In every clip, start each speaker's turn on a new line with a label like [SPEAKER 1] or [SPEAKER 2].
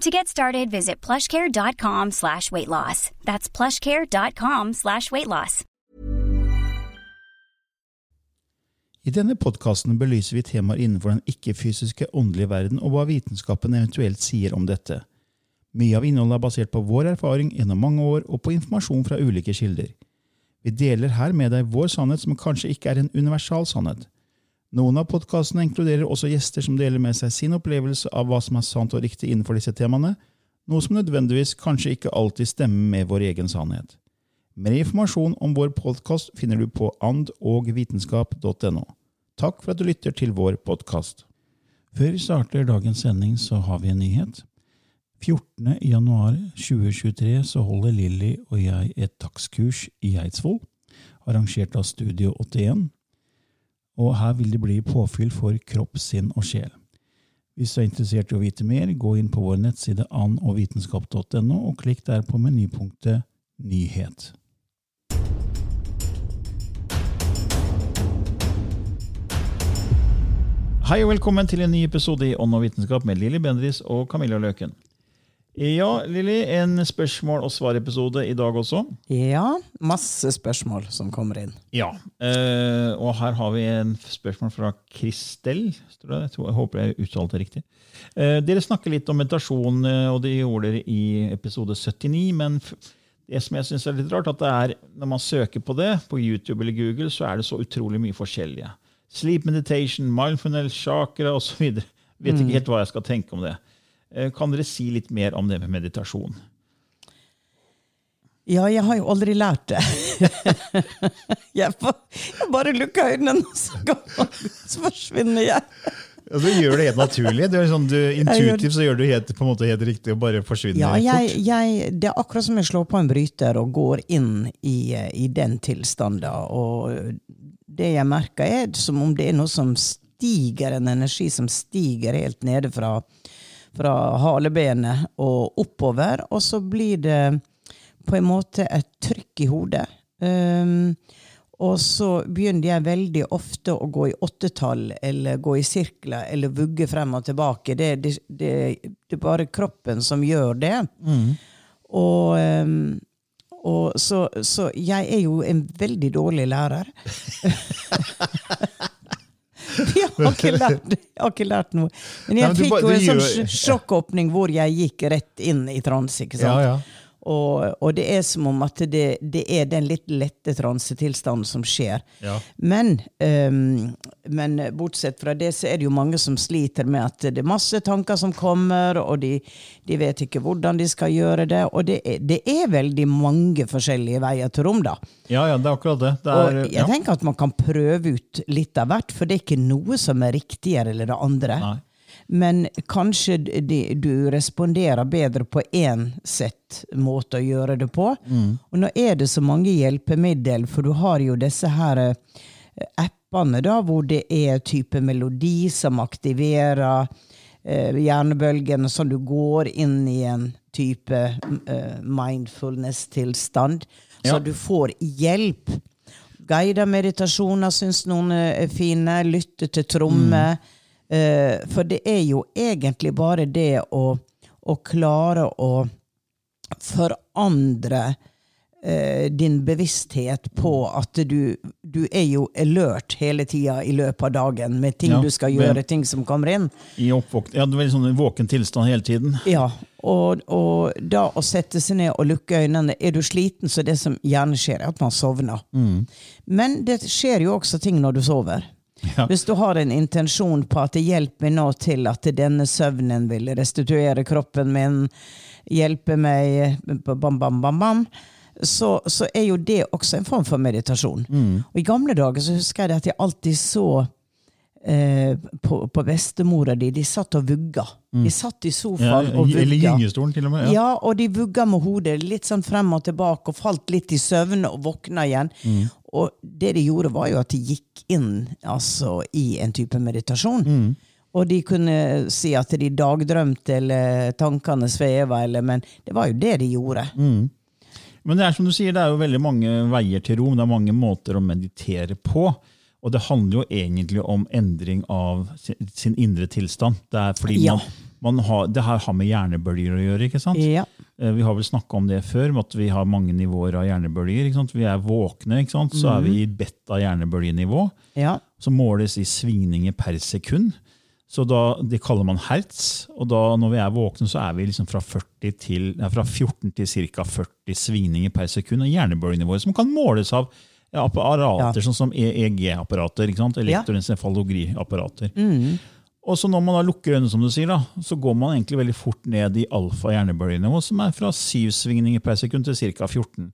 [SPEAKER 1] To get started, visit plushcare.com slash weight loss. That's plushcare.com slash weight loss.
[SPEAKER 2] I denne podkasten belyser vi temaer innenfor den ikke-fysiske åndelige verden og hva vitenskapen eventuelt sier om dette. Mye av innholdet er basert på vår erfaring gjennom mange år og på informasjon fra ulike kilder. Vi deler her med deg vår sannhet som kanskje ikke er en universal sannhet. Noen av podkastene inkluderer også gjester som deler med seg sin opplevelse av hva som er sant og riktig innenfor disse temaene, noe som nødvendigvis kanskje ikke alltid stemmer med vår egen sannhet. Mer informasjon om vår podkast finner du på andogvitenskap.no. Takk for at du lytter til vår podkast. Før vi starter dagens sending, så har vi en nyhet. 14. januar 2023 så holder Lilly og jeg et takstkurs i Eidsvoll, arrangert av Studio 81 og her vil det bli påfyll for kropp, sinn og sjel. Hvis du er interessert i å vite mer, gå inn på vår nettside annovitenskap.no og klikk der på menypunktet Nyhet. Hei og velkommen til en ny episode i Ånd og vitenskap med Lilly Bendris og Camilla Løken. Ja, Lilly, en spørsmål- og svarepisode i dag også.
[SPEAKER 3] Ja, masse spørsmål som kommer inn.
[SPEAKER 2] Ja, eh, og her har vi en spørsmål fra Kristel. Jeg, jeg håper jeg uttalte det riktig. Eh, dere snakker litt om meditasjon, eh, og det gjorde dere i episode 79. Men det som jeg synes er litt rart, at det er, når man søker på det på YouTube eller Google, så er det så utrolig mye forskjellige. Sleep meditation, mindfulness, chakra osv. Vet ikke helt hva jeg skal tenke om det. Eh, kan dere si litt mer om det med meditasjon?
[SPEAKER 3] Ja, jeg har jo aldri lært det. jeg, bare lukker øynene, så forsvinner jeg.
[SPEAKER 2] Og du gjør det helt naturlig. Du sånn, du, intuitivt så gjør du helt, på en måte helt riktig og bare forsvinner
[SPEAKER 3] ja, jeg, fort. Jeg, det er akkurat som jeg slår på en bryter og går inn i, i den tilstanden. Og det jeg merker, er som om det er noe som stiger, en energi som stiger helt nede fra fra halebenet og oppover. Og så blir det på en måte et trykk i hodet. Um, og så begynner jeg veldig ofte å gå i åttetall eller gå i sirkler eller vugge frem og tilbake. Det, det, det, det er bare kroppen som gjør det. Mm. Og, um, og så, så, jeg er jo en veldig dårlig lærer. har ikke lært, jeg har ikke lært noe. Men jeg Nei, men fikk jo en sånn sjokkåpning hvor jeg gikk rett inn i transe. ikke sant? Ja, ja. Og, og, det er som om at det, det er den litt lette transetilstanden som skjer. Ja. Men, um, men, bortsett fra det, så er det jo mange som sliter med at det er masse tanker som kommer, og de, de vet ikke hvordan de skal gjøre det. Og det er, det er, veldig mange forskjellige veier til rom, da.
[SPEAKER 2] Ja, ja, det er akkurat det. det er,
[SPEAKER 3] og jeg ja. tenker at man kan prøve ut litt av hvert, for det er ikke noe som er riktigere eller det andre. Nei. Men kanskje du responderer bedre på én sett måte å gjøre det på. Mm. Og nå er det så mange hjelpemiddel, for du har jo disse her eh, appene da, hvor det er type melodi som aktiverer eh, hjernebølgene, så du går inn i en type eh, mindfulness-tilstand. Så ja. du får hjelp. Guida meditasjoner syns noen er fine. Lytte til trommer. Mm. Uh, for det er jo egentlig bare det å, å klare å forandre uh, din bevissthet på at du, du er jo alert hele tida i løpet av dagen med ting ja, du skal gjøre, ting som kommer inn.
[SPEAKER 2] I oppvåk ja, det er sånn våken tilstand hele tiden.
[SPEAKER 3] Ja, og, og, da å sette seg ned og lukke øynene Er du sliten, så det som gjerne skjer, er at man sovner. Mm. Men det skjer jo også ting når du sover. Ja. Hvis du har en intensjon på at det hjelper meg nå til at denne søvnen vil restituere kroppen min, hjelpe meg bam, bam, bam, bam, så, så er jo det også en form for meditasjon. Mm. Og I gamle dager så husker jeg at jeg alltid så eh, på, på bestemora di. De satt og vugga. Mm. De satt i sofaen ja, og vugga.
[SPEAKER 2] Eller gyngestolen, til og med.
[SPEAKER 3] Ja. ja, og de vugga med hodet litt sånn frem og tilbake og falt litt i søvne og våkna igjen. Mm. Og det de gjorde, var jo at de gikk inn altså, i en type meditasjon. Mm. Og de kunne si at de dagdrømte, eller tankene sveva, eller Men det var jo det de gjorde. Mm.
[SPEAKER 2] Men det er som du sier, det er jo veldig mange veier til rom. Det er mange måter å meditere på. Og det handler jo egentlig om endring av sin, sin indre tilstand. Det er fordi ja. man har, det her har med hjernebølger å gjøre. ikke sant? Ja. Eh, vi har vel snakka om det før, at vi har mange nivåer av hjernebølger. ikke sant? Vi er våkne, ikke sant? så er vi i mhm. beta-hjernebølgenivå. Ja. Som måles i svingninger per sekund. Så da, Det kaller man hertz. og da når vi er våkne, så er vi liksom fra, til, fra 14 til ca. 40 svingninger per sekund. Og hjernebølgenivået som kan måles av apparater ja. sånn som EEG-apparater. Elektroencefalogriapparater. Mm. Og så Når man da lukker øynene, som du sier, da, så går man egentlig veldig fort ned i alfa-hjernebølgenivå, som er fra 7 svingninger per sekund til ca. 14.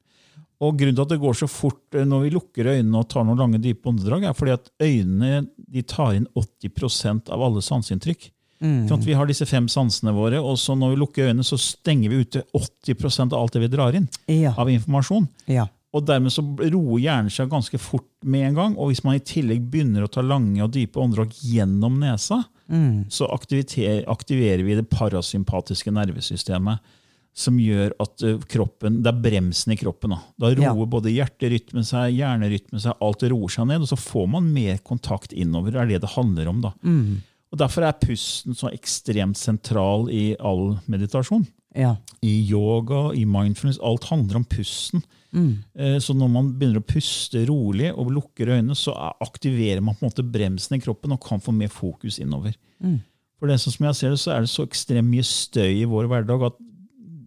[SPEAKER 2] Og Grunnen til at det går så fort eh, når vi lukker øynene og tar noen lange, dype åndedrag, er fordi at øynene de tar inn 80% av alle sanseinntrykk. Mm. Sånn vi har disse fem sansene våre, og så når vi lukker øynene, så stenger vi ute 80% av alt det vi drar inn ja. av informasjon. Ja. Og Dermed så roer hjernen seg ganske fort med en gang. Og hvis man i tillegg begynner å ta lange og dype åndedrag gjennom nesa, mm. så aktiverer vi det parasympatiske nervesystemet. Som gjør at uh, kroppen, Det er bremsen i kroppen. Da, da roer ja. både hjerterytmen seg, hjernerytmen seg, alt roer seg ned. Og så får man mer kontakt innover. Det er det det handler om. da. Mm. Og Derfor er pusten så ekstremt sentral i all meditasjon. Ja. I yoga, i mindfulness. Alt handler om pusten. Mm. Eh, så når man begynner å puste rolig og lukker øynene, så aktiverer man på en måte bremsen i kroppen og kan få mer fokus innover. Mm. For det som jeg ser det, så er det så ekstremt mye støy i vår hverdag at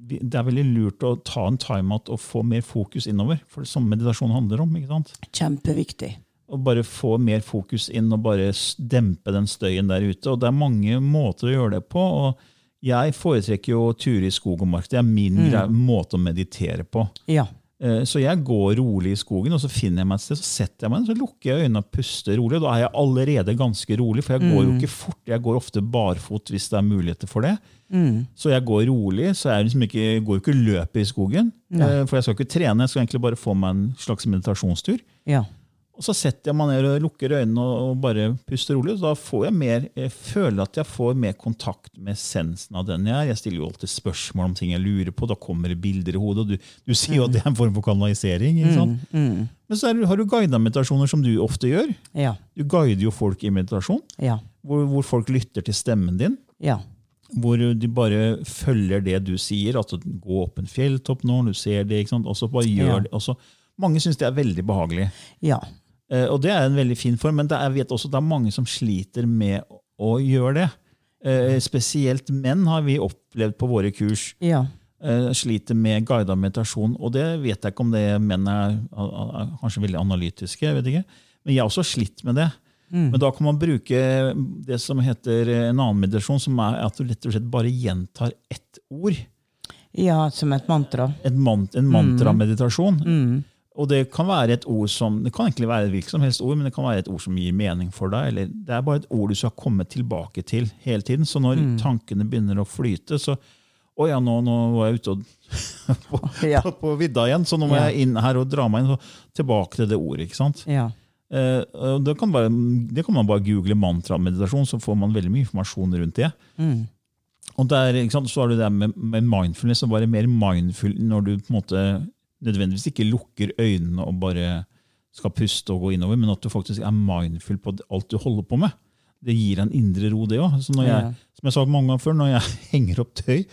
[SPEAKER 2] det er veldig lurt å ta en timeout og få mer fokus innover. For det er sånn meditasjon handler om. ikke sant?
[SPEAKER 3] Kjempeviktig.
[SPEAKER 2] Å bare få mer fokus inn og bare dempe den støyen der ute. Og det er mange måter å gjøre det på. og Jeg foretrekker jo turer i skog og mark. Det er min mm. måte å meditere på. Ja. Eh, så jeg går rolig i skogen, og så finner jeg meg et sted, så setter jeg meg så lukker jeg øynene og puster rolig. og Da er jeg allerede ganske rolig, for jeg går jo mm. ikke fort. Jeg går ofte barfot hvis det er muligheter for det. Mm. Så jeg går rolig, så jeg liksom ikke, går jo ikke løpet i skogen. Ja. Eh, for jeg skal ikke trene, jeg skal egentlig bare få meg en slags meditasjonstur. Ja. Og Så setter jeg meg ned og lukker øynene og bare puster rolig. og Da får jeg mer, jeg føler at jeg får mer kontakt med essensen av den jeg er. Jeg stiller jo alltid spørsmål om ting jeg lurer på. Da kommer det bilder i hodet. og Du, du sier jo at det er en form for kanalisering. Mm, mm. Men så er, har du guida meditasjoner, som du ofte gjør. Ja. Du guider jo folk i meditasjon, ja. hvor, hvor, folk lytter til stemmen din. Ja. Hvor de bare følger det du sier. altså Gå opp en fjelltopp nå, du ser det. ikke sant? Og så bare gjør det. Mange syns det er veldig behagelig. Ja. Uh, og det er en veldig fin form, men jeg vet også det er mange som sliter med å gjøre det. Uh, spesielt menn har vi opplevd på våre kurs. Ja. Uh, sliter med guida meditasjon. Og det vet jeg ikke om det menn er, er, kanskje veldig analytiske. jeg vet ikke. Men jeg har også slitt med det. Mm. Men da kan man bruke det som heter en annen meditasjon, som er at du rett og slett bare gjentar ett ord.
[SPEAKER 3] Ja, som et mantra.
[SPEAKER 2] Et man, en mantrameditasjon. Mm. mm. Og det kan være et ord som, det kan egentlig være hvilket som helst ord, men det kan være et ord som gir mening for deg. eller Det er bare et ord du skal komme tilbake til hele tiden. Så når mm. tankene begynner å flyte, så Å ja, nå, nå var jeg ute og, på, ja. på, på, vidda igjen, så nå må ja. jeg inn her og dra meg inn Så tilbake til det ordet. ikke sant? Ja. Eh, det, kan bare, det, kan man bare google mantra-meditasjon, så får man veldig mye informasjon rundt det. Mm. Og der, Så har du det med, med mindfulness, og bare mer mindful når du på en måte nødvendigvis ikke lukker øynene og bare skal puste og gå innover, men at du faktisk er mindful på alt du holder på med. Det gir en indre ro, det òg. Som jeg sagt mange ganger før, når jeg henger opp tøy,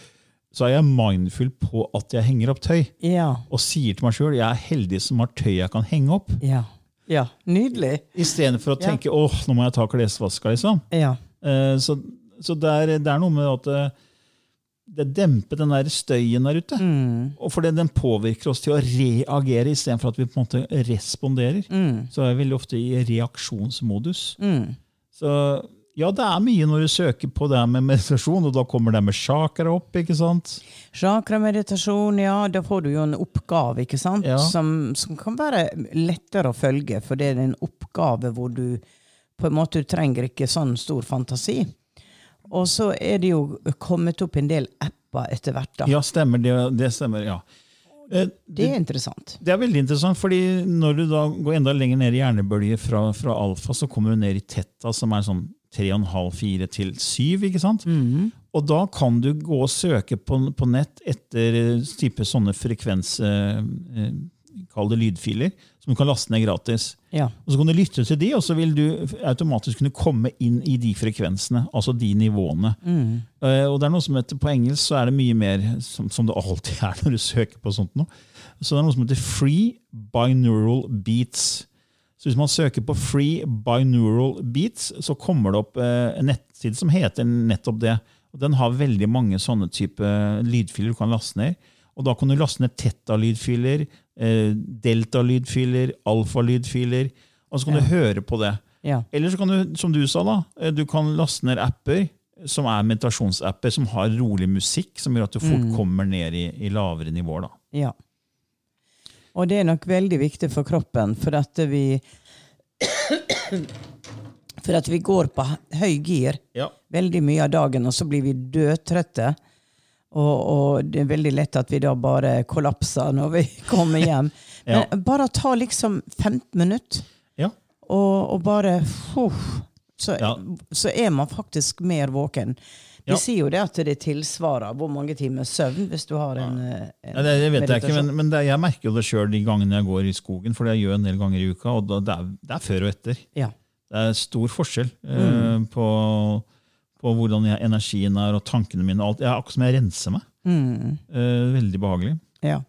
[SPEAKER 2] så er jeg mindful på at jeg henger opp tøy. Ja. Og sier til meg sjøl jeg er heldig som har tøy jeg kan henge opp.
[SPEAKER 3] Ja, ja. Nydelig.
[SPEAKER 2] Istedenfor å tenke åh, nå må jeg ta klesvaska. Liksom. Ja. Uh, så, så det, er, det, er, noe med at uh, det demper den der støyen der ute. Og fordi den påvirker oss til å reagere istedenfor at vi på en måte responderer. Så er vi veldig ofte i reaksjonsmodus. Så ja, det er mye når du søker på det med meditasjon, og da kommer det med chakra opp. ikke sant?
[SPEAKER 3] Chakrameditasjon, ja. Da får du jo en oppgave ikke sant?
[SPEAKER 2] Ja.
[SPEAKER 3] Som, som kan være lettere å følge, for det er en oppgave hvor du på en måte du trenger ikke sånn stor fantasi. Og så er det jo kommet opp en del apper etter hvert. da.
[SPEAKER 2] Ja, stemmer. Det, det stemmer, ja. Det,
[SPEAKER 3] Det er interessant.
[SPEAKER 2] Det er veldig interessant, fordi når du da går enda lenger ned i hjernebølger fra, fra alfa, så kommer du ned i tetta, som er sånn 3,5-4 til 7. ikke sant? Og da kan du gå og søke på, på nett etter eh, type sånne frekvens... Eh, eh, Kall det lydfiler, som du kan laste ned gratis.
[SPEAKER 3] Ja.
[SPEAKER 2] Og Så kan du lytte til de, og så vil du automatisk kunne komme inn i de frekvensene. Altså de nivåene. Eh, og det er noe som heter, På engelsk så er det mye mer, som, som det alltid er når du søker på sånt nå. Så det er noe som heter Free Binaural Beats. Så Hvis man søker på Free Binaural Beats, så kommer det opp uh, en nettside som heter nettopp det. Og Den har veldig mange sånne type lydfiler du kan laste ned. Og Da kan du laste ned teta-lydfiler, eh, delta-lydfiler, alfa-lydfiler. Og så kan du høre på det.
[SPEAKER 3] Ja.
[SPEAKER 2] Eller så kan du, som du sa, da, eh, du kan laste ned apper som er meditasjonsapper som har rolig musikk, som gjør at du fort kommer ned i, i lavere nivåer. da.
[SPEAKER 3] Ja. Og det er nok veldig viktig for kroppen, for at vi For at vi går på høy gir
[SPEAKER 2] Ja.
[SPEAKER 3] veldig mye av dagen, og så blir vi dødtrøtte. Og, og det er veldig lett at vi da bare kollapser når vi kommer hjem.
[SPEAKER 2] Ja.
[SPEAKER 3] Men bare ta liksom 15 minutter,
[SPEAKER 2] Ja.
[SPEAKER 3] og, og bare uff, så,
[SPEAKER 2] Ja.
[SPEAKER 3] så er man faktisk mer våken. De
[SPEAKER 2] Ja.
[SPEAKER 3] sier jo det at det tilsvarer hvor mange timer søvn hvis du har en, eh, en
[SPEAKER 2] Nei, det, det vet jeg ikke, men, men det, jeg merker jo det sjøl de gangene jeg går i skogen, for det gjør jeg en del ganger i uka, og det, er, det er før og etter.
[SPEAKER 3] Ja.
[SPEAKER 2] Det er stor forskjell eh, på, på hvordan jeg, energien er, og tankene mine. alt. Jeg er akkurat som jeg renser meg.
[SPEAKER 3] Mm.
[SPEAKER 2] Eh, veldig behagelig.
[SPEAKER 3] ja.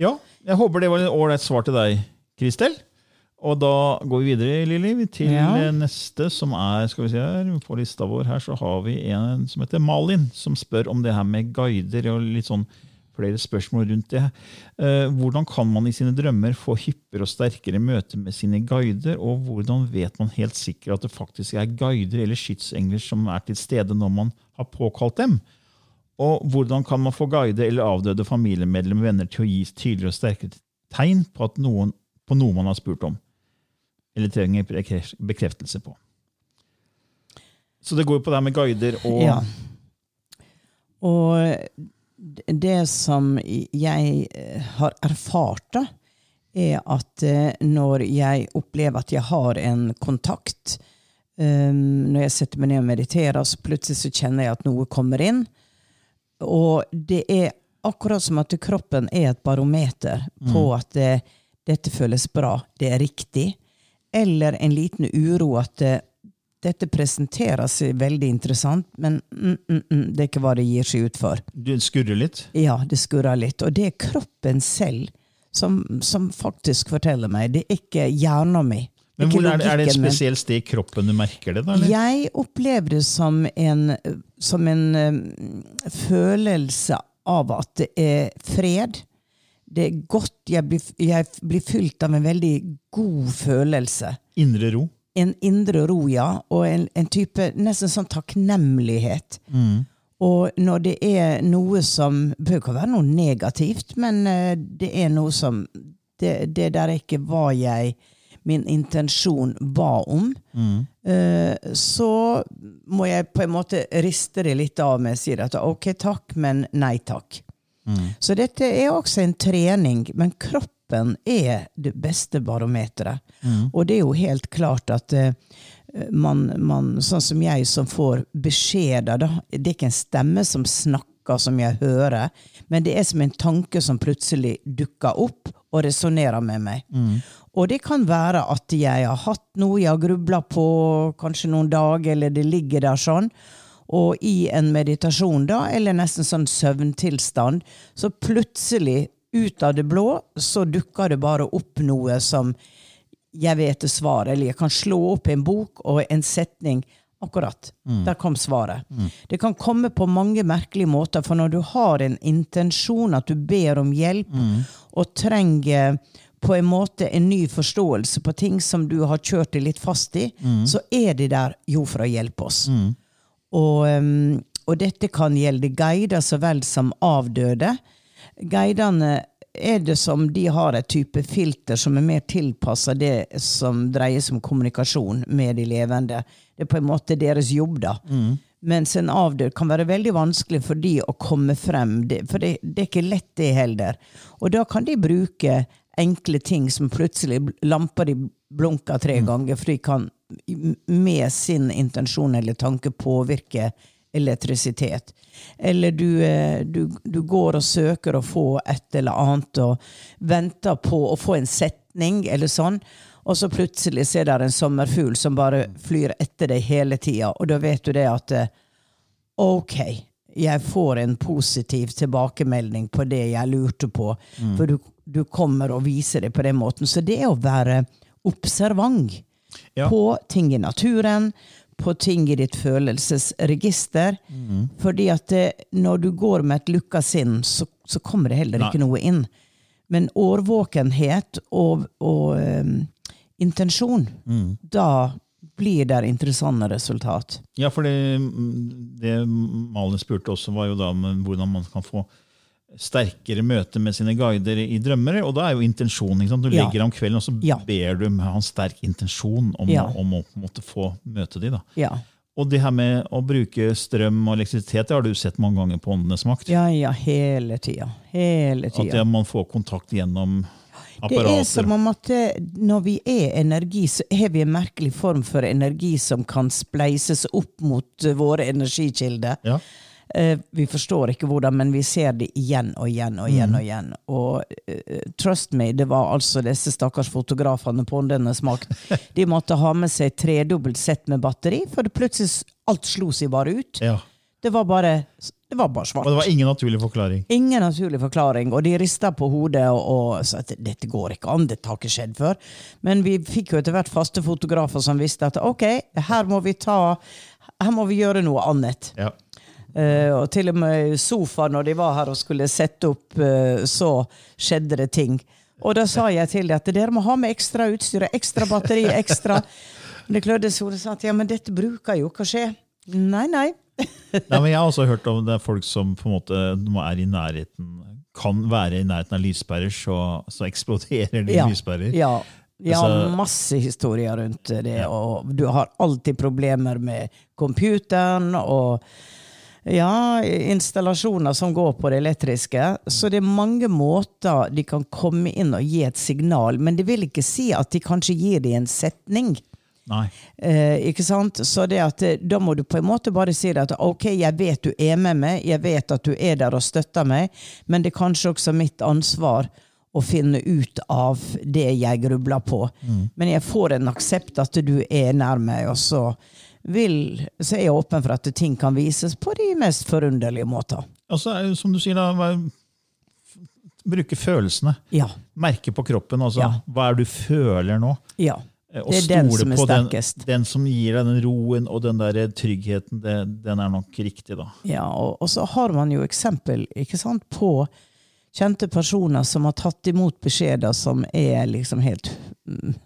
[SPEAKER 2] Ja, jeg håper det var et ålreit svar til deg, Kristel. Og da går vi videre Lili, til
[SPEAKER 3] Ja.
[SPEAKER 2] eh, neste, som er skal vi se her, På lista vår her så har vi en som heter Malin, som spør om det her med guider. og litt sånn flere spørsmål rundt det. Eh, hvordan kan man i sine drømmer få hyppigere og sterkere møter med sine guider, og hvordan vet man helt sikkert at det faktisk er guider eller skytsengler som er til stede når man har påkalt dem? Og hvordan kan man få guider eller avdøde familiemedlemmer venner til å gi tydeligere og sterkere tegn på, noen, på noe man har spurt om? Eller trenger bekreftelse på. Så det går jo på det her med guider og
[SPEAKER 3] Ja. Og det som jeg eh, har erfart, da, er at eh, når jeg opplever at jeg har en kontakt um, Når jeg setter meg ned og mediterer, så plutselig så kjenner jeg at noe kommer inn. Og det er akkurat som at kroppen er et barometer på at det, dette føles bra, det er riktig. Eller en liten uro at dette presenteres veldig interessant, men mm, mm, mm, det er ikke hva det gir seg ut for.
[SPEAKER 2] Det skurrer litt?
[SPEAKER 3] Ja, det skurrer litt. Og det er kroppen selv som, som faktisk forteller meg. Det er ikke hjernen min.
[SPEAKER 2] Men hvor er, det, det et spesielt sted i kroppen du merker det? da? Eller?
[SPEAKER 3] Jeg opplever det som en, som en um, følelse av at det er fred. Det er godt. Jeg blir, jeg blir fylt av en veldig god følelse.
[SPEAKER 2] Indre ro?
[SPEAKER 3] En indre ro, ja. Og en, en type nesten sånn takknemlighet. Og når det er noe som bør ikke være noe negativt, men eh, det er noe som Det, det der er ikke hva jeg min intensjon ba om, mm. så må jeg på en måte riste det litt av meg og si at ok, takk, men nei takk. Så dette er også en trening, men kroppen er det beste barometeret. Og det er jo helt klart at eh, man, man, sånn som jeg som får beskjeder, da, det er ikke en stemme som snakker som jeg hører, men det er som en tanke som plutselig dukker opp og resonnerer med meg. Og det kan være at jeg har hatt noe jeg har grubla på kanskje noen dager, eller det ligger der sånn. Og i en meditasjon, da, eller nesten sånn søvntilstand, så plutselig, ut av det blå, så dukker det bare opp noe som jeg vet er svaret. Eller jeg kan slå opp en bok og en setning. Akkurat. Der kom svaret. Det kan komme på mange merkelige måter, for når du har en intensjon, at du ber om hjelp, og trenger på en måte en ny forståelse på ting som du har kjørt deg litt fast i, så er de der jo for å hjelpe oss. Og, um, og dette kan gjelde guider så vel som avdøde. Guidene er det som de har et type filter som er mer tilpassa det som dreier seg om kommunikasjon med de levende. Det er på en måte deres jobb, da. Mm. Mens en avdød kan være veldig vanskelig for de å komme frem. For det, det, er ikke lett, det heller. Og da kan de bruke enkle ting som plutselig lamper de blunker tre mm. ganger, for de kan med sin intensjon eller tanke påvirke elektrisitet. Eller du, eh, du, du, går og søker å få et eller annet og venter på å få en setning eller sånn, og så plutselig ser der en sommerfugl som bare flyr etter deg hele tida, og da vet du det at eh, OK, jeg får en positiv tilbakemelding på det jeg lurte på, mm. for du, du, kommer og viser det på den måten. Så det å være observant ja. på ting i naturen, på ting i ditt følelsesregister. Mm. Fordi at det, når du går med et lukka sinn, så, så, kommer det heller ikke Nei. noe inn. Men årvåkenhet og, og um, intensjon, mm. da blir det interessante resultat.
[SPEAKER 2] Ja, for det, det Malin spurte også, var jo da hvordan man kan få sterkere møte med sine guider i drømmer. Og da er jo intensjonen. Du ja. ligger om kvelden og så ja. ber du med en sterk intensjon om, ja. om å måtte få møte dem. Da. Og det her med å bruke strøm og elektrisitet det har du sett mange ganger på Åndenes makt.
[SPEAKER 3] Ja, ja, hele tida. Hele tida.
[SPEAKER 2] At man får kontakt gjennom apparater.
[SPEAKER 3] Det er som om at eh, når vi er energi, så har vi en merkelig form for energi som kan spleises opp mot eh, våre energikilder. Ja. Uh, vi forstår ikke hvordan, men vi ser det igjen og igjen og igjen. Og igjen. Og uh, trust me, det var altså disse stakkars fotografene på Åndenes makt. De måtte ha med seg tredobbelt sett med batteri, for plutselig alt slo seg bare ut. Ja. Det var bare det var bare svart.
[SPEAKER 2] Og det var ingen naturlig forklaring?
[SPEAKER 3] Ingen naturlig forklaring, og de rista på hodet og, og sa at dette går ikke an, dette har ikke skjedd før. Men vi fikk jo etter hvert faste fotografer som visste at ok, her må vi ta her må vi gjøre noe annet. Ja. Uh, og til og med sofaen når de var her og skulle sette opp, uh, så skjedde det ting. Og da sa jeg til dem at dere må ha med ekstra utstyr, ekstra batteri, ekstra Det klødde så sa at ja, men dette bruker jo ikke å skje. Nei, nei.
[SPEAKER 2] nei men jeg har også hørt om det er folk som på en måte er i nærheten kan være i nærheten av lyspærer, så, så eksploderer de ja, lyspærer.
[SPEAKER 3] Ja. Ja, altså, masse historier rundt det. Og du har alltid problemer med computeren. og ja, installasjoner som går på det elektriske. Så det er mange måter de kan komme inn og gi et signal. Men det vil ikke si at de kanskje gir det en setning.
[SPEAKER 2] Nei.
[SPEAKER 3] Eh, ikke sant? Så det at, eh, da må du på en måte bare si at ok, jeg vet du er med meg, jeg vet at du er der og støtter meg, men det er kanskje også mitt ansvar å finne ut av det jeg grubler på. Mm. Men jeg får en aksept at du er nær meg, og så vil, så er jeg åpen for at ting kan vises på de mest forunderlige måter.
[SPEAKER 2] Altså, som du sier, da, bruke følelsene.
[SPEAKER 3] Ja.
[SPEAKER 2] Merke på kroppen. Altså, ja. Hva er det du føler nå?
[SPEAKER 3] Ja. Og det er den som er sterkest.
[SPEAKER 2] Den, den, som gir deg den roen og den der tryggheten, det, den er nok riktig. da.
[SPEAKER 3] Ja, og, og, så har man jo eksempel ikke sant, på kjente personer som har tatt imot beskjeder som er liksom helt mm,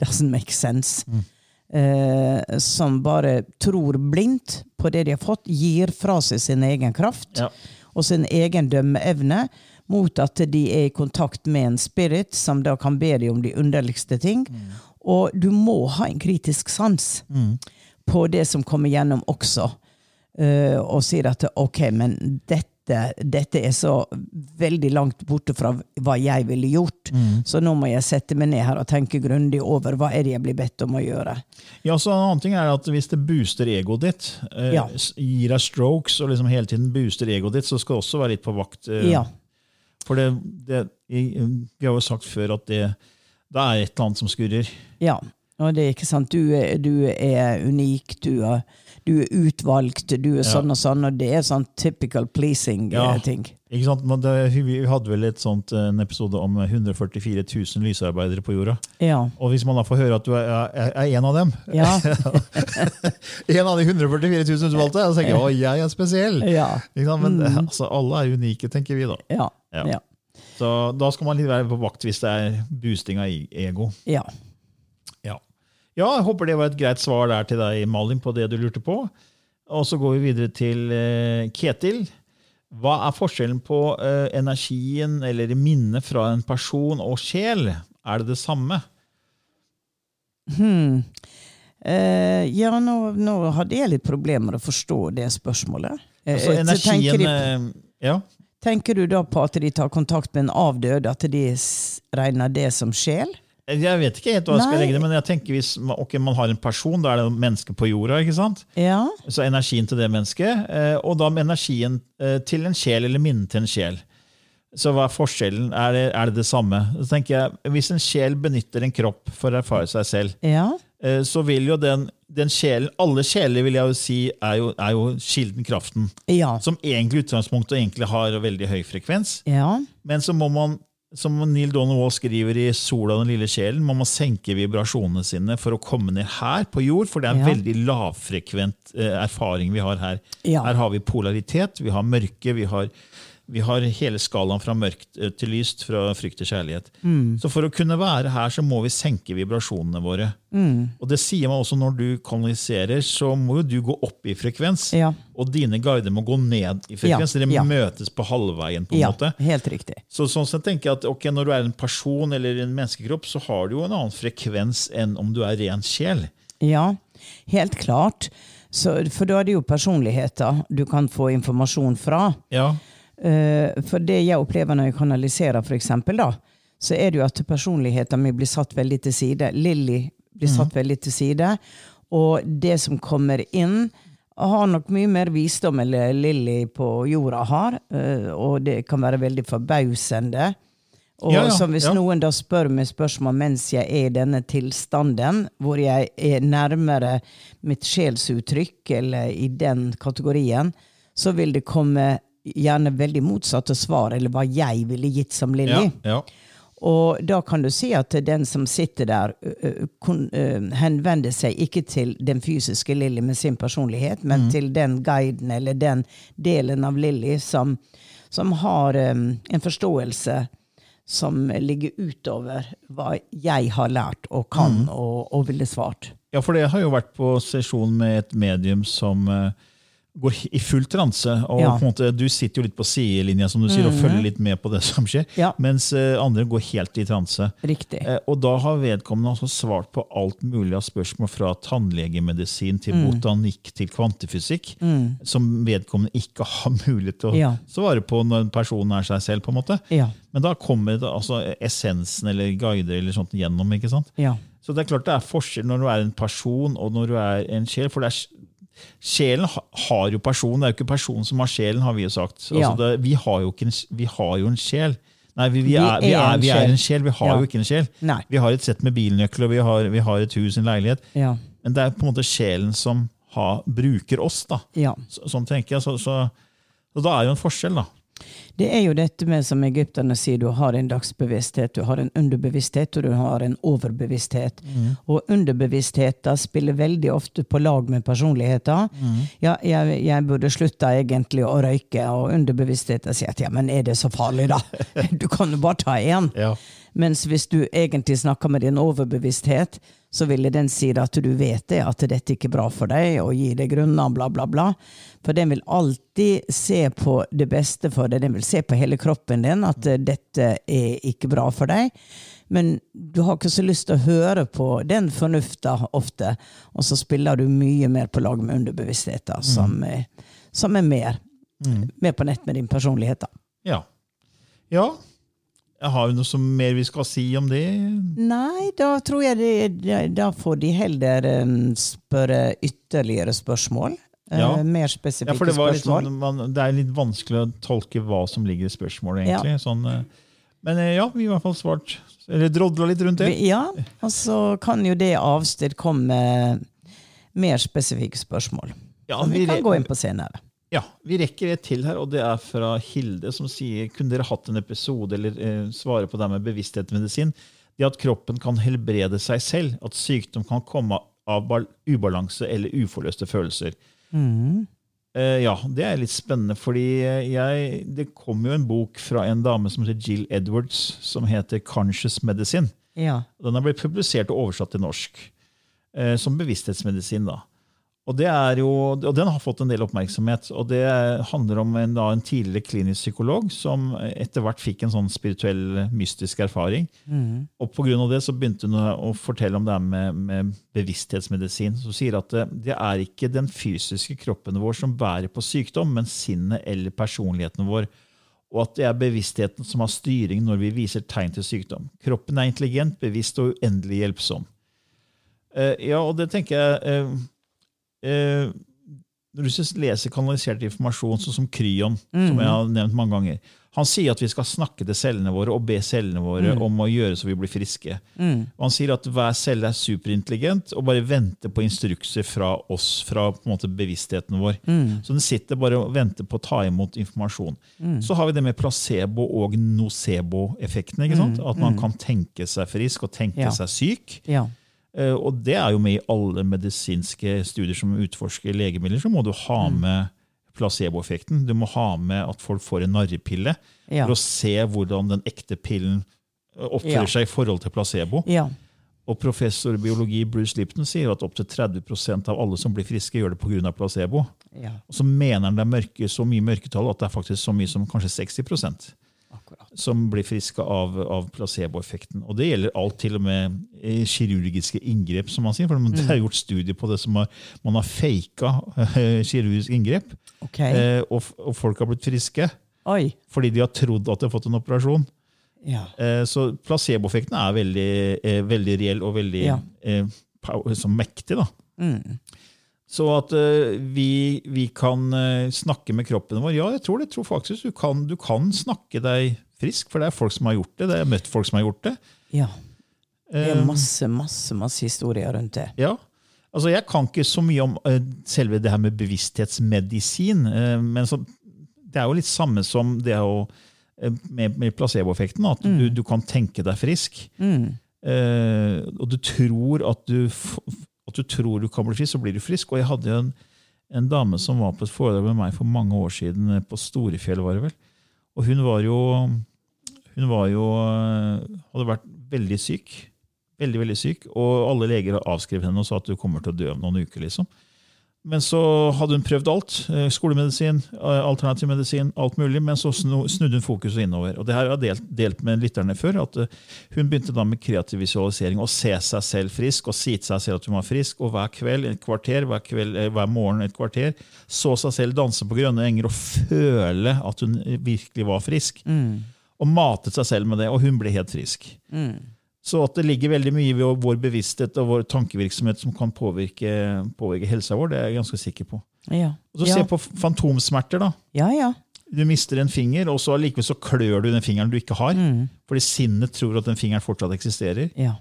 [SPEAKER 3] Doesn't make sense. Mm eh, som bare tror blindt på det de har fått, gir fra seg sin egen kraft ja. og sin egen dømmeevne mot at de er i kontakt med en spirit som da kan be dem om de underligste ting. Mm. Og du må ha en kritisk sans mm. på det som kommer gjennom også. Uh, og sier at ok, men dette dette, dette, er så veldig langt borte fra hva jeg ville gjort. Mm. Så nå må jeg sette meg ned her og tenke grundig over hva er det jeg blir bedt om å gjøre.
[SPEAKER 2] Ja, så En annen ting er at hvis det booster egoet ditt, eh, ja. gir deg strokes og liksom hele tiden booster egoet ditt, så skal du også være litt på vakt. Eh,
[SPEAKER 3] ja.
[SPEAKER 2] For det, det, vi har jo sagt før at det, det er et eller annet som skurrer.
[SPEAKER 3] Ja, Og det er ikke sant. Du er, du er unik, du er, du er utvalgt, du er sånn og sånn, og det er sånn typical pleasing-ting.
[SPEAKER 2] Ja. Ikke sant? Men det, vi hadde vel et sånt, en episode om 144 000 lysarbeidere på jorda.
[SPEAKER 3] Ja.
[SPEAKER 2] Og hvis man da får høre at du er, er, er en av dem
[SPEAKER 3] Ja.
[SPEAKER 2] En av de 144 000 utvalgte, så tenker jeg å, jeg er spesiell.
[SPEAKER 3] Ja.
[SPEAKER 2] Men altså, alle er unike, tenker vi da.
[SPEAKER 3] Ja.
[SPEAKER 2] Ja.
[SPEAKER 3] Ja.
[SPEAKER 2] Så da skal man litt være på vakt hvis det er boosting av ego.
[SPEAKER 3] ja.
[SPEAKER 2] Ja. Ja, jeg håper det var et greit svar der til deg, Malin, på det du lurte på. Og så går vi videre til eh, Ketil. Hva er forskjellen på eh, energien eller minnet fra en person og sjel? Er det det samme?
[SPEAKER 3] Hmm. Uh, ja, nå, nå hadde jeg litt problemer med å forstå det spørsmålet.
[SPEAKER 2] Altså, energien
[SPEAKER 3] tenker, de,
[SPEAKER 2] Ja.
[SPEAKER 3] tenker du da på at de tar kontakt med en avdød, at de regner det som sjel?
[SPEAKER 2] Jeg vet ikke helt hva jeg skal
[SPEAKER 3] Nei.
[SPEAKER 2] legge det, men jeg tenker hvis man, ok, man har en person, da er det et menneske på jorda. ikke sant?
[SPEAKER 3] Ja.
[SPEAKER 2] Så energien til det mennesket, eh, og da med energien eh, til en sjel, eller minnet til en sjel. Så hva er forskjellen? Er det er det, det samme? Så tenker jeg, Hvis en sjel benytter en kropp for å erfare seg selv,
[SPEAKER 3] Ja.
[SPEAKER 2] eh, så vil jo den, den sjelen Alle sjeler vil jeg jo si er jo, er jo kilden kraften,
[SPEAKER 3] Ja.
[SPEAKER 2] som egentlig utgangspunktet egentlig har veldig høy frekvens.
[SPEAKER 3] ja.
[SPEAKER 2] Men så må man, som Neil Donald skriver i 'Sola den lille sjelen', man må senke vibrasjonene sine for å komme ned her på jord, for det er en
[SPEAKER 3] Ja.
[SPEAKER 2] veldig lavfrekvent eh, erfaring vi har her.
[SPEAKER 3] Ja.
[SPEAKER 2] Her har vi polaritet, vi har mørke, vi har, vi har hele skalaen fra mørkt eh, til lyst, fra frykt til kjærlighet.
[SPEAKER 3] Mm.
[SPEAKER 2] Så for å kunne være her, så må vi senke vibrasjonene våre.
[SPEAKER 3] Mm.
[SPEAKER 2] Og det sier man også når du kanaliserer, så må jo du gå opp i frekvens.
[SPEAKER 3] Ja.
[SPEAKER 2] Og dine guider må gå ned i frekvens.
[SPEAKER 3] Ja,
[SPEAKER 2] Dere
[SPEAKER 3] ja.
[SPEAKER 2] møtes på halvveien. på en
[SPEAKER 3] ja.
[SPEAKER 2] måte.
[SPEAKER 3] Helt riktig.
[SPEAKER 2] Så sånn sett tenker jeg at ok, Når du er en person eller en menneskekropp, så har du jo en annen frekvens enn om du er ren sjel.
[SPEAKER 3] Ja, helt klart. Så, for da er det jo personligheter du kan få informasjon fra.
[SPEAKER 2] Ja,
[SPEAKER 3] for det jeg opplever når jeg kanaliserer, for eksempel, da, så er det jo at personligheten min blir satt veldig til side. Lilly blir satt veldig til side. Og det som kommer inn, har nok mye mer visdom enn Lilly på jorda har. eh, og det kan være veldig forbausende. Og
[SPEAKER 2] Ja, ja,
[SPEAKER 3] så hvis
[SPEAKER 2] ja.
[SPEAKER 3] noen da spør meg spørsmål mens jeg er i denne tilstanden, hvor jeg er nærmere mitt sjelsuttrykk, eller i den kategorien, så vil det komme gjerne veldig motsatte svar, eller hva jeg ville gitt som
[SPEAKER 2] ja,
[SPEAKER 3] Lilly.
[SPEAKER 2] ja.
[SPEAKER 3] Og da kan du si at den som sitter der, henvender seg ikke til den fysiske Lilly med sin personlighet, men til den guiden eller den delen av Lilly som, som har um, en forståelse som ligger utover hva jeg har lært og kan og, og ville svart.
[SPEAKER 2] ja, for jeg har jo vært på sesjon med et medium som eh, går i full transe. og
[SPEAKER 3] Ja. Mhm.
[SPEAKER 2] måte, Du sitter jo litt på sidelinja som du sier, og følger litt med på det som skjer,
[SPEAKER 3] Ja.
[SPEAKER 2] mens eh, andre går helt i transe.
[SPEAKER 3] Riktig.
[SPEAKER 2] Eh, Og da har vedkommende altså svart på alt mulig av spørsmål fra tannlegemedisin til
[SPEAKER 3] Mm.
[SPEAKER 2] botanikk til kvantefysikk, som vedkommende ikke har mulighet til å
[SPEAKER 3] Ja.
[SPEAKER 2] svare på når personen er seg selv. på en måte.
[SPEAKER 3] Ja.
[SPEAKER 2] Men da kommer det altså essensen eller guider eller sånt gjennom. ikke sant?
[SPEAKER 3] Ja.
[SPEAKER 2] Så det er klart det er forskjell når du er en person og når du er en sjel. for det er Sjelen har jo person, det er jo ikke personen som har sjelen, har vi jo sagt. Altså
[SPEAKER 3] Ja.
[SPEAKER 2] det, vi, har jo en, vi har jo en sjel. Nei, vi, vi,
[SPEAKER 3] Vi
[SPEAKER 2] er, vi,
[SPEAKER 3] er
[SPEAKER 2] er, er en sjel, vi har
[SPEAKER 3] Ja.
[SPEAKER 2] jo ikke en sjel.
[SPEAKER 3] Nei.
[SPEAKER 2] Vi har et sett med bilnøkler, vi har, vi har et hus, en leilighet.
[SPEAKER 3] Ja.
[SPEAKER 2] Men det er på en måte sjelen som ha, bruker oss. da.
[SPEAKER 3] ja.
[SPEAKER 2] Så, sånn tenker jeg. Så, så, så da er jo en forskjell, da.
[SPEAKER 3] Det er jo dette med, som egypterne sier, du har en dagsbevissthet, du har en underbevissthet, og du har en overbevissthet. Og underbevisstheten spiller veldig ofte på lag med personligheter. Ja, jeg, jeg burde slutta egentlig å røyke, og underbevisstheten sier at ja, men er det så farlig, da? Du kan jo bare ta én.
[SPEAKER 2] Ja.
[SPEAKER 3] Mens hvis du egentlig snakker med din overbevissthet, så ville den si at du vet det, at dette ikke er bra for deg, og gi deg grunner, bla, bla, bla. For den vil alltid se på det beste for deg. Den vil se på hele kroppen din, at dette er ikke bra for deg. Men du har ikke så lyst til å høre på den fornufta ofte, og så spiller du mye mer på lag med underbevisstheten, som, er- som er mer, mer på nett med din personlighet. da.
[SPEAKER 2] Ja. ja. Har vi noe som mer vi skal si om det?
[SPEAKER 3] Nei, da tror jeg det, da- får de heller um, spørre ytterligere spørsmål. Eh,
[SPEAKER 2] Ja.
[SPEAKER 3] mer
[SPEAKER 2] Ja,
[SPEAKER 3] spesifikke
[SPEAKER 2] for det,
[SPEAKER 3] spørsmål.
[SPEAKER 2] sånn, man, det er litt vanskelig å tolke hva som ligger i spørsmålet, egentlig. Sånn, eh, Men eh, ja, vi har i hvert fall svart Eller drodla litt rundt det.
[SPEAKER 3] Ja, og så kan jo det avstedkomme mer spesifikke spørsmål.
[SPEAKER 2] Ja,
[SPEAKER 3] som vi
[SPEAKER 2] vi
[SPEAKER 3] kan gå inn på senere.
[SPEAKER 2] Ja, Vi rekker et til her, og det er fra Hilde, som sier kunne dere hatt en episode eller eh, svare på det med bevissthetsmedisin. Det at kroppen kan helbrede seg selv, at sykdom kan komme av ubalanse eller uforløste følelser. Eh, ja, det er litt spennende, fordi jeg, det kom jo en bok fra en dame som heter Jill Edwards, som heter Conscious Medicine.
[SPEAKER 3] Ja.
[SPEAKER 2] Den har blitt publisert og oversatt til norsk eh, som bevissthetsmedisin. da. Og, det jo, og Den har fått en del oppmerksomhet. og Det handler om en, da, en tidligere klinisk psykolog som etter hvert fikk en sånn spirituell, mystisk erfaring. Og Pga. det så begynte hun å fortelle om det her med, med bevissthetsmedisin. Som sier at det, det er ikke den fysiske kroppen vår som bærer på sykdom, men sinnet eller personligheten vår. Og at det er bevisstheten som har styring når vi viser tegn til sykdom. Kroppen er intelligent, bevisst og uendelig hjelpsom. Uh, ja, og det tenker jeg eh, eh, Når du leser kanalisert informasjon, sånn som Kryon, som jeg har nevnt mange ganger Han sier at vi skal snakke til cellene våre og be cellene våre om å gjøre så vi blir friske. Og han sier at hver celle er superintelligent og bare venter på instrukser fra oss, fra måte bevisstheten vår. Så den sitter bare og venter på å ta imot informasjon. Så har vi det med placebo- og nocebo-effekten. sant? At man kan tenke seg frisk og tenke
[SPEAKER 3] Ja.
[SPEAKER 2] seg syk.
[SPEAKER 3] Ja.
[SPEAKER 2] Eh, Og det er jo med i alle medisinske studier som utforsker legemidler. Så må du ha
[SPEAKER 3] Mm.
[SPEAKER 2] med placeboeffekten. Du må ha med at folk får en narrepille
[SPEAKER 3] Ja.
[SPEAKER 2] for å se hvordan den ekte pillen eh, oppfører
[SPEAKER 3] Ja.
[SPEAKER 2] seg i forhold til placebo.
[SPEAKER 3] Ja.
[SPEAKER 2] Og professor i biologi Bruce Lipton sier at opptil 30% av alle som blir friske, gjør det pga. placebo.
[SPEAKER 3] ja.
[SPEAKER 2] Og så mener han det er mørke, så mye mørketall at det er faktisk så mye som kanskje 60
[SPEAKER 3] Akkurat.
[SPEAKER 2] som blir friske av, av placeboeffekten. Og det gjelder alt, til og med eh, kirurgiske inngrep, som man sier. For det er gjort studier på det som har, man har faka eh, kirurgisk inngrep,
[SPEAKER 3] Okay.
[SPEAKER 2] eh, og, og folk har blitt friske
[SPEAKER 3] Oi.
[SPEAKER 2] fordi de har trodd at de har fått en operasjon.
[SPEAKER 3] Ja.
[SPEAKER 2] Eh, Så placeboeffekten er veldig, eh, veldig reell og veldig
[SPEAKER 3] Ja.
[SPEAKER 2] mektig. da.
[SPEAKER 3] Mm.
[SPEAKER 2] Så at uh, vi, vi kan uh, snakke med kroppen vår. Ja, jeg tror det. Tror faktisk du kan, du kan snakke deg frisk, for det er folk som har gjort det. Det er møtt folk som har gjort det.
[SPEAKER 3] ja. Det er
[SPEAKER 2] Eh,
[SPEAKER 3] masse, masse, masse historier rundt det.
[SPEAKER 2] Ja. Altså, jeg kan ikke så mye om uh, selve det her med bevissthetsmedisin, men så, det er jo litt samme som det å med, med placeboeffekten, at du, du kan tenke deg frisk.
[SPEAKER 3] Mm.
[SPEAKER 2] Og du tror at du, at du tror du kan bli frisk, så blir du frisk. Og jeg hadde jo en, en dame som var på et foredrag med meg for mange år siden, eh, på Storefjell, var det vel. Og hun var jo Hun var jo eh, hadde vært veldig syk. Veldig, veldig syk. Og alle leger avskrev henne og sa at du kommer til å dø om noen uker. liksom. Men så hadde hun prøvd alt. eh, Skolemedisin, eh, alternativ medisin, alt mulig. Men så snudde hun fokuset innover. Og det her har jeg delt, delt med lytterne før. at eh, Hun begynte da med kreativ visualisering. Å se seg selv frisk og si til seg selv at hun var frisk. Og hver kveld et kvarter, hver, kveld, hver morgen et kvarter. Så seg selv danse på grønne enger og føle at hun virkelig var frisk. Og matet seg selv med det, og hun ble helt frisk. Så at det ligger veldig mye ved vår bevissthet og vår tankevirksomhet som kan påvirke, påvirke helsa vår, det er jeg ganske sikker på.
[SPEAKER 3] Ja.
[SPEAKER 2] Og så
[SPEAKER 3] ja.
[SPEAKER 2] Se på fantomsmerter. da.
[SPEAKER 3] ja, ja.
[SPEAKER 2] Du mister en finger, og så allikevel så klør du den fingeren du ikke har. Fordi sinnet tror at den fingeren fortsatt eksisterer.
[SPEAKER 3] ja.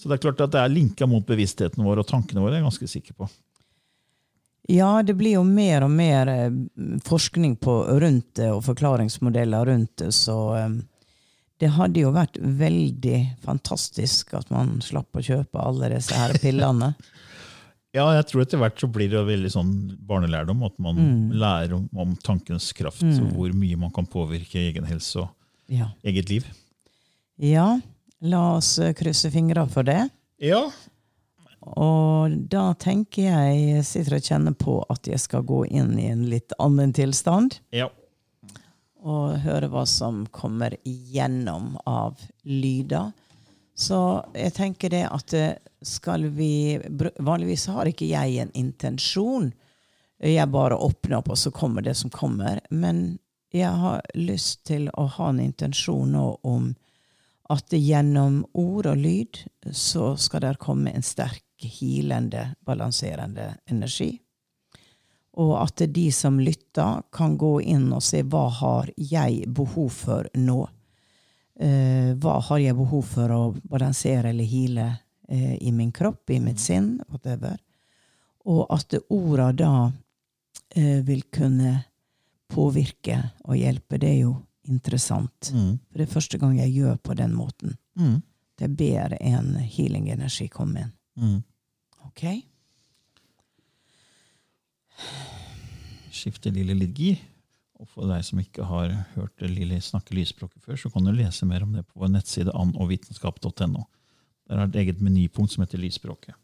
[SPEAKER 2] Så det er klart at det er linka mot bevisstheten vår og tankene våre. er jeg ganske sikker på.
[SPEAKER 3] Ja, det blir jo mer og mer eh, forskning på rundt det, og forklaringsmodeller rundt det, så eh, det hadde jo vært veldig fantastisk at man slapp å kjøpe alle disse her pillene.
[SPEAKER 2] Ja, jeg tror etter hvert så blir det veldig sånn barnelærdom, at man lærer om, om tankens kraft, og hvor mye man kan påvirke egen helse og
[SPEAKER 3] Ja.
[SPEAKER 2] eget liv.
[SPEAKER 3] ja, la oss krysse fingra for det.
[SPEAKER 2] Ja,
[SPEAKER 3] Og da tenker jeg sitter og kjenner på at jeg skal gå inn i en litt annen tilstand.
[SPEAKER 2] ja.
[SPEAKER 3] Og høre hva som kommer igjennom av lyder. Så jeg tenker det at eh, skal vi Vanligvis har ikke jeg en intensjon. Jeg bare åpner opp, og så kommer det som kommer. Men jeg har lyst til å ha en intensjon nå om at gjennom ord og lyd så skal det komme en sterk, hilende, balanserende energi. Og at de som lytter, kan gå inn og se hva har jeg behov for nå. Eh, hva har jeg behov for å balansere eller hile eh, i min kropp, i mitt sinn, whatever. Og at orda da eh, vil kunne påvirke og hjelpe, det er jo interessant.
[SPEAKER 2] Mm.
[SPEAKER 3] For det er første gang jeg gjør på den måten.
[SPEAKER 2] Mm.
[SPEAKER 3] Jeg ber en healing-energi komme inn.
[SPEAKER 2] Mm.
[SPEAKER 3] Ok?
[SPEAKER 2] Skifte lille Lidgi Og for deg som ikke har hørt Lilly snakke lysspråket før, så kan du lese mer om det på vår nettside annovitenskap.no. Der er et eget menypunkt som heter Lysspråket.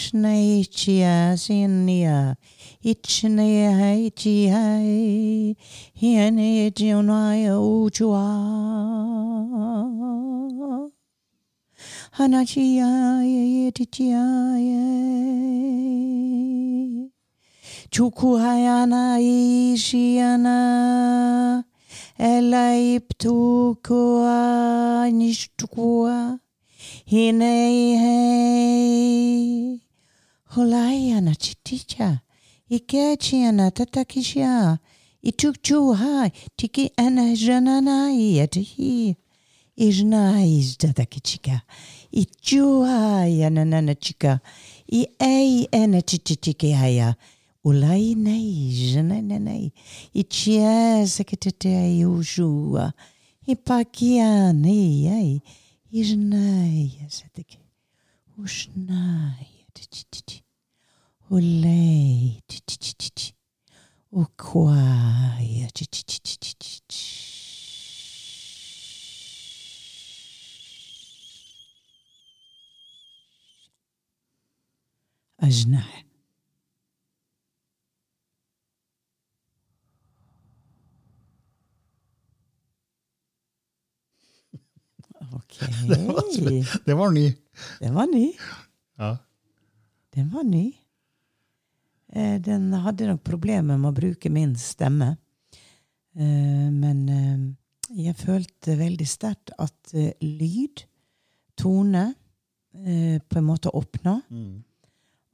[SPEAKER 3] Krishna Sinya Ichne Chi Hai Hiene Jionaya Uchua Hanachiya Tichiya Chukuhayana Ishiana Elaiptukua Nishtukua. Hinei Hei Holaiana chiticha. took tatakisha. high, tiki ana janana i Ijna izdadakichika. Ichuha yananana chika. I ei ana chitichiki haya. Ulai nei janana nei. Ichia sekitete yushua. Ipakiana ei. Ijna yasadiki. Ushnai. Olay. Okwaya. Ajnaya. Ok.
[SPEAKER 2] Det var, det var ny.
[SPEAKER 3] Den var ny.
[SPEAKER 2] Ja.
[SPEAKER 3] Den var ny. Eh, Den hadde nok problemer med å bruke min stemme. Eh, Men eh, jeg følte veldig sterkt at lyd, tone, eh, på en måte åpna.
[SPEAKER 2] Mm.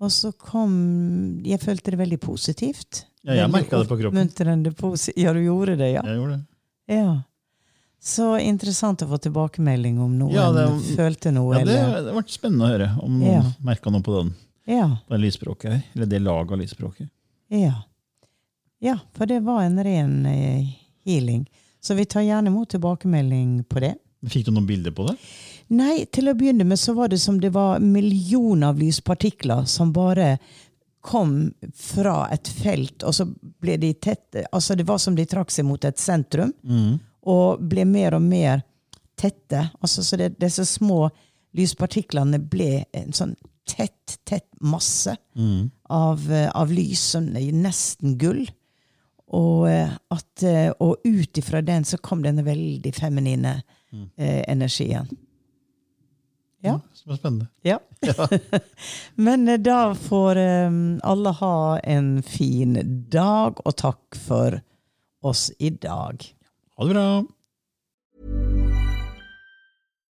[SPEAKER 3] Og så kom Jeg følte det veldig positivt.
[SPEAKER 2] Ja, jeg merka det på kroppen.
[SPEAKER 3] Ja, du gjorde det, ja.
[SPEAKER 2] Jeg gjorde det.
[SPEAKER 3] ja. Så interessant å få tilbakemelding om noen
[SPEAKER 2] Ja, det-
[SPEAKER 3] følte noe.
[SPEAKER 2] Ja, det, det ble spennende å høre om noen
[SPEAKER 3] Ja.
[SPEAKER 2] merka noe på den,
[SPEAKER 3] ja.
[SPEAKER 2] det lysspråket her. Eller det laget av lysspråket.
[SPEAKER 3] Ja. ja, for det var en ren eh, healing. Så vi tar gjerne imot tilbakemelding på det.
[SPEAKER 2] Fikk du noen bilder på det?
[SPEAKER 3] Nei, til å begynne med så var det som det var millioner av lyspartikler som bare kom fra et felt, og så ble de tette. Altså det var som de trakk seg mot et sentrum,
[SPEAKER 2] Mm.
[SPEAKER 3] og ble mer og mer tette. Altså så det, disse små lyspartiklene ble en sånn tett, tett masse
[SPEAKER 2] Mm.
[SPEAKER 3] av, eh, av lys, som er nesten gull. Og, eh, at, eh, og ut ifra den så kom denne veldig feminine eh, energien. Ja.
[SPEAKER 2] Som er spennende.
[SPEAKER 3] Ja. Men eh, da får um, alle ha en fin dag, og takk for oss i dag.
[SPEAKER 2] Ha det bra!